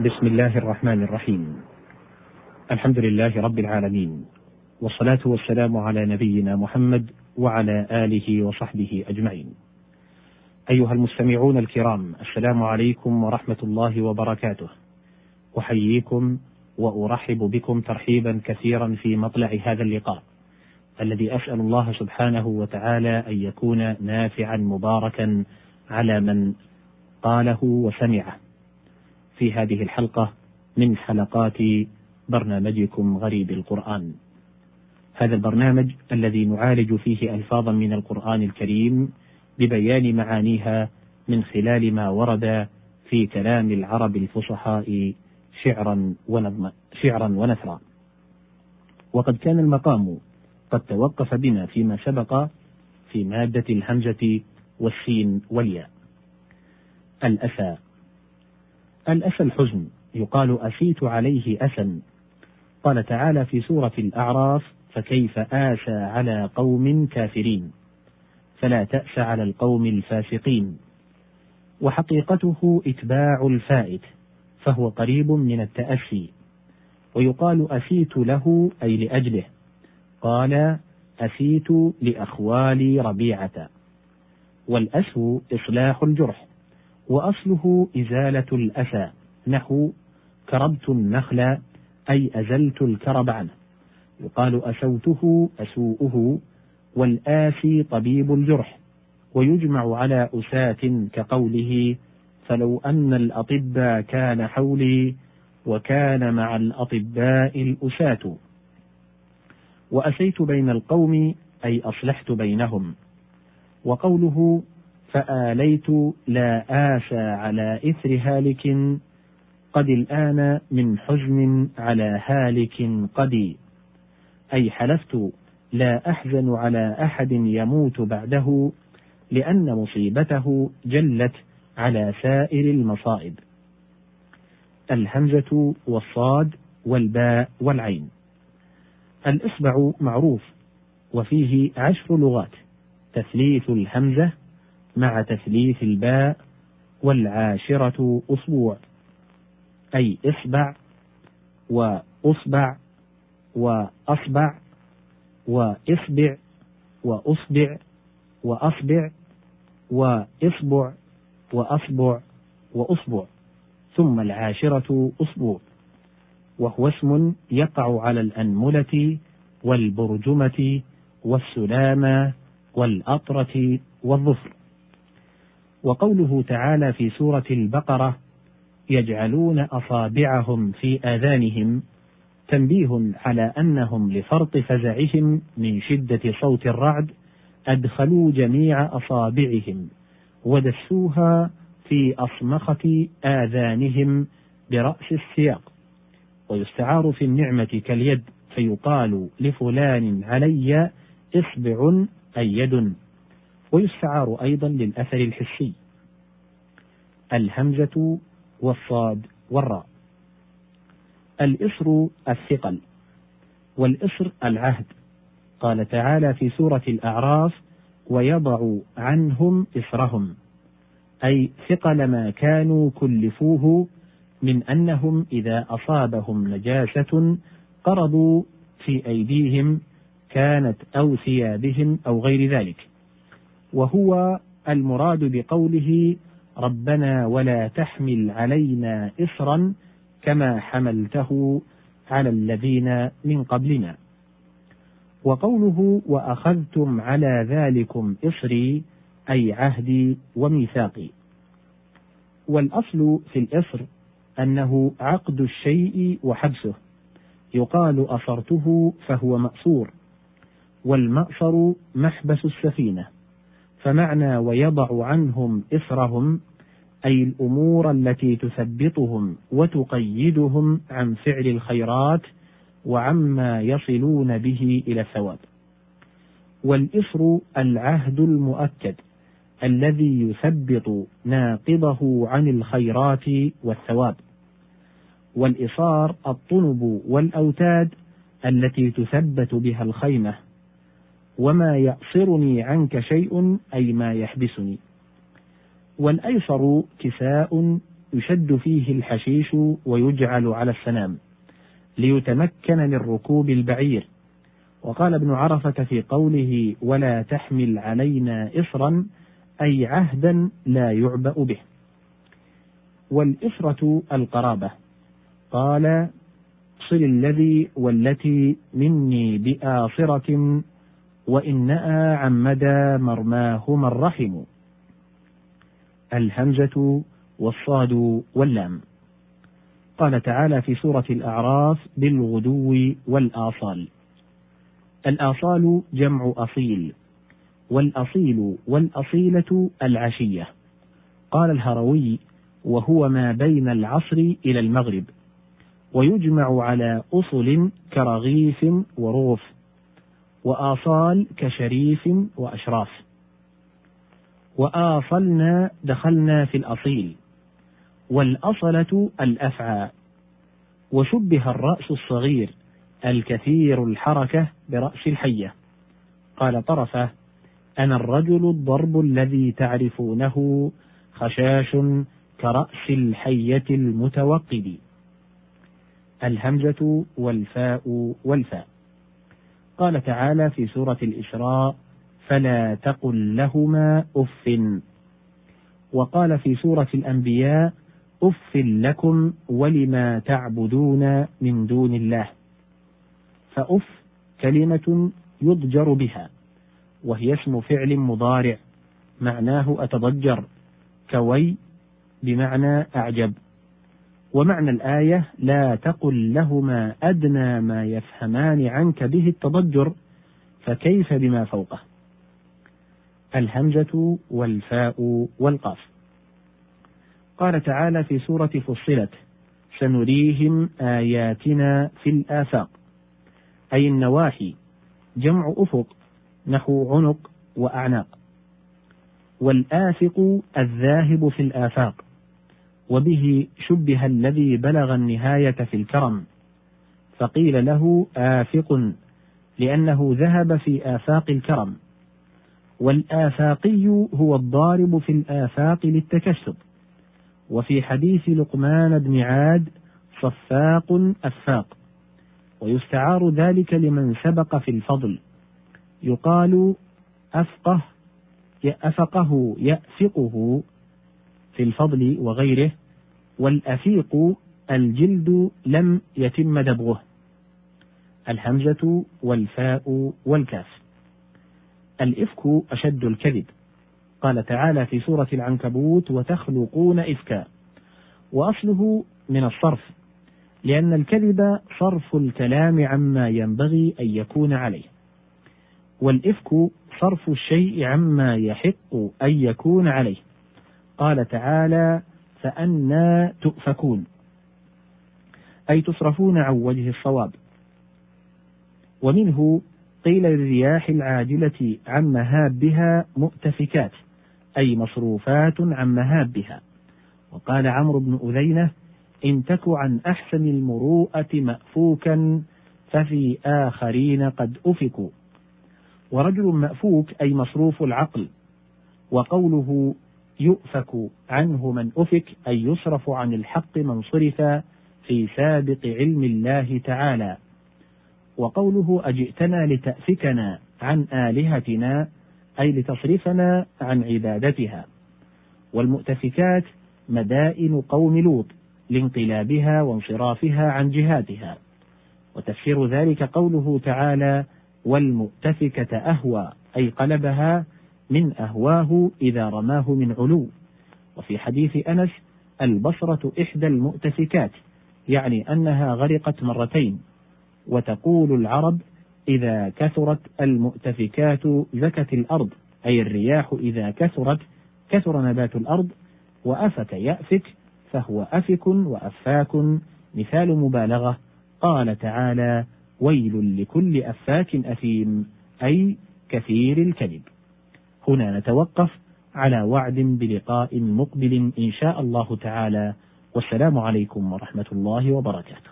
بسم الله الرحمن الرحيم. الحمد لله رب العالمين والصلاة والسلام على نبينا محمد وعلى آله وصحبه أجمعين. أيها المستمعون الكرام السلام عليكم ورحمة الله وبركاته. أحييكم وأرحب بكم ترحيبا كثيرا في مطلع هذا اللقاء الذي أسأل الله سبحانه وتعالى أن يكون نافعا مباركا على من قاله وسمعه. في هذه الحلقة من حلقات برنامجكم غريب القرآن. هذا البرنامج الذي نعالج فيه ألفاظا من القرآن الكريم ببيان معانيها من خلال ما ورد في كلام العرب الفصحاء شعرا ونظما شعرا ونثرا. وقد كان المقام قد توقف بنا فيما سبق في مادة الهمزة والسين والياء. الأسى الأسى الحزن يقال أسيت عليه أسا قال تعالى في سورة الأعراف فكيف آسى على قوم كافرين؟ فلا تأس على القوم الفاسقين. وحقيقته إتباع الفائت فهو قريب من التأسي. ويقال أسيت له أي لأجله. قال أسيت لأخوالي ربيعة. والأسو إصلاح الجرح. وأصله إزالة الأسى. نحو كربت النخل أي أزلت الكرب عنه. يقال أسوته أسوؤه والآسي طبيب الجرح. ويجمع على أساة كقوله فلو أن الأطباء كان حولي وكان مع الأطباء الأساة. وأسيت بين القوم أي أصلحت بينهم. وقوله فآليت لا آسى على إثر هالك قد الآن من حزن على هالك قدي أي حلفت لا أحزن على أحد يموت بعده لأن مصيبته جلت على سائر المصائب. الهمزة والصاد والباء والعين. الإصبع معروف وفيه عشر لغات. تثليث الهمزة مع تثليث الباء والعاشرة أسبوع. أي إصبع وأصبع وأصبع وإصبع وأصبع وأصبع وإصبع وأصبع وأصبع. ثم العاشرة أسبوع. وهو اسم يقع على الأنملة والبرجمة والسلامة والأطرة والظفر. وقوله تعالى في سورة البقرة يجعلون أصابعهم في آذانهم تنبيه على أنهم لفرط فزعهم من شدة صوت الرعد أدخلوا جميع أصابعهم ودسوها في أصمخة آذانهم برأس السياق ويستعار في النعمة كاليد فيقال لفلان علي إصبع أي يد ويستعار أيضا للأثر الحسي. الهمزة والصاد والراء. الإصر الثقل والإصر العهد. قال تعالى في سورة الأعراف ويضع عنهم إصرهم. أي ثقل ما كانوا كلفوه من أنهم إذا أصابهم نجاسة قرضوا في أيديهم كانت أو ثيابهم أو غير ذلك. وهو المراد بقوله ربنا ولا تحمل علينا إصرا كما حملته على الذين من قبلنا. وقوله وأخذتم على ذلكم إصري أي عهدي وميثاقي. والأصل في الإصر أنه عقد الشيء وحبسه. يقال أصرته فهو مأصور. والمأصر محبس السفينة. فمعنى ويضع عنهم إثرهم أي الأمور التي تثبطهم وتقيدهم عن فعل الخيرات وعما يصلون به إلى الثواب. والإصر العهد المؤكد الذي يثبط ناقضه عن الخيرات والثواب. والإصار الطنب والأوتاد التي تثبت بها الخيمة وما يأصرني عنك شيء أي ما يحبسني. والأيسر كساء يشد فيه الحشيش ويجعل على السنام ليتمكن من ركوب البعير. وقال ابن عرفة في قوله ولا تحمل علينا إصرا أي عهدا لا يعبأ به. والإصرة القرابة قال صل الذي والتي مني بآصرة وإن نأى عن مدى مرماهما الرحم. الهمزة والصاد واللام. قال تعالى في سورة الأعراف بالغدو والآصال. الآصال جمع أصيل والأصيل والأصيلة العشية. قال الهروي وهو ما بين العصر إلى المغرب. ويجمع على أصل كرغيف ورغف وآصال كشريف وأشراف. وآصلنا دخلنا في الأصيل. والأصلة الأفعى. وشبه الرأس الصغير الكثير الحركة برأس الحية. قال طرفة أنا الرجل الضرب الذي تعرفونه خشاش كرأس الحية المتوقد. الهمزة والفاء والفاء. قال تعالى في سورة الإسراء فلا تقل لهما أف. وقال في سورة الأنبياء أف لكم ولما تعبدون من دون الله. فأف كلمة يضجر بها وهي اسم فعل مضارع معناه أتضجر كوي بمعنى أعجب. ومعنى الآية لا تقل لهما أدنى ما يفهمان عنك به التضجر فكيف بما فوقه؟ الهمزة والفاء والقاف. قال تعالى في سورة فصلت سنريهم آياتنا في الآفاق. أي النواحي جمع أفق نحو عنق وأعناق. والآفق الذاهب في الآفاق. وبه شبه الذي بلغ النهاية في الكرم. فقيل له آفق لأنه ذهب في آفاق الكرم. والآفاقي هو الضارب في الآفاق للتكسب وفي حديث لقمان بن عاد صفاق أفاق. ويستعار ذلك لمن سبق في الفضل. يقال أفقه أفقه يأفقه في الفضل وغيره. والأفيق الجلد لم يتم دبغه. الهمزة والفاء والكاف. الإفك أشد الكذب. قال تعالى في سورة العنكبوت وتخلقون إفكا. وأصله من الصرف لأن الكذب صرف الكلام عما ينبغي أن يكون عليه. والإفك صرف الشيء عما يحق أن يكون عليه. قال تعالى فأنا تؤفكون. أي تصرفون عن وجه الصواب. ومنه قيل للرياح العاجلة عن مهابها مؤتفكات أي مصروفات عن مهابها. وقال عمرو بن أذينة إن تك عن أحسن المروءة مأفوكا ففي آخرين قد أفكوا. ورجل مأفوك أي مصروف العقل. وقوله يؤفك عنه من أفك أي يصرف عن الحق من صرف في سابق علم الله تعالى. وقوله أجئتنا لتأفكنا عن آلهتنا أي لتصرفنا عن عبادتها. والمؤتفكات مدائن قوم لوط لانقلابها وانصرافها عن جهاتها. وتفسير ذلك قوله تعالى والمؤتفكة أهوى أي قلبها من أهواه إذا رماه من علو. وفي حديث أنس البصرة إحدى المؤتفكات يعني أنها غرقت مرتين. وتقول العرب إذا كثرت المؤتفكات زكت الأرض أي الرياح إذا كثرت كثر نبات الأرض. وأفك يأفك فهو أفك وأفاك. مثال مبالغة قال تعالى ويل لكل أفاك أثيم أي كثير الكذب. هنا نتوقف على وعد بلقاء مقبل إن شاء الله تعالى. والسلام عليكم ورحمة الله وبركاته.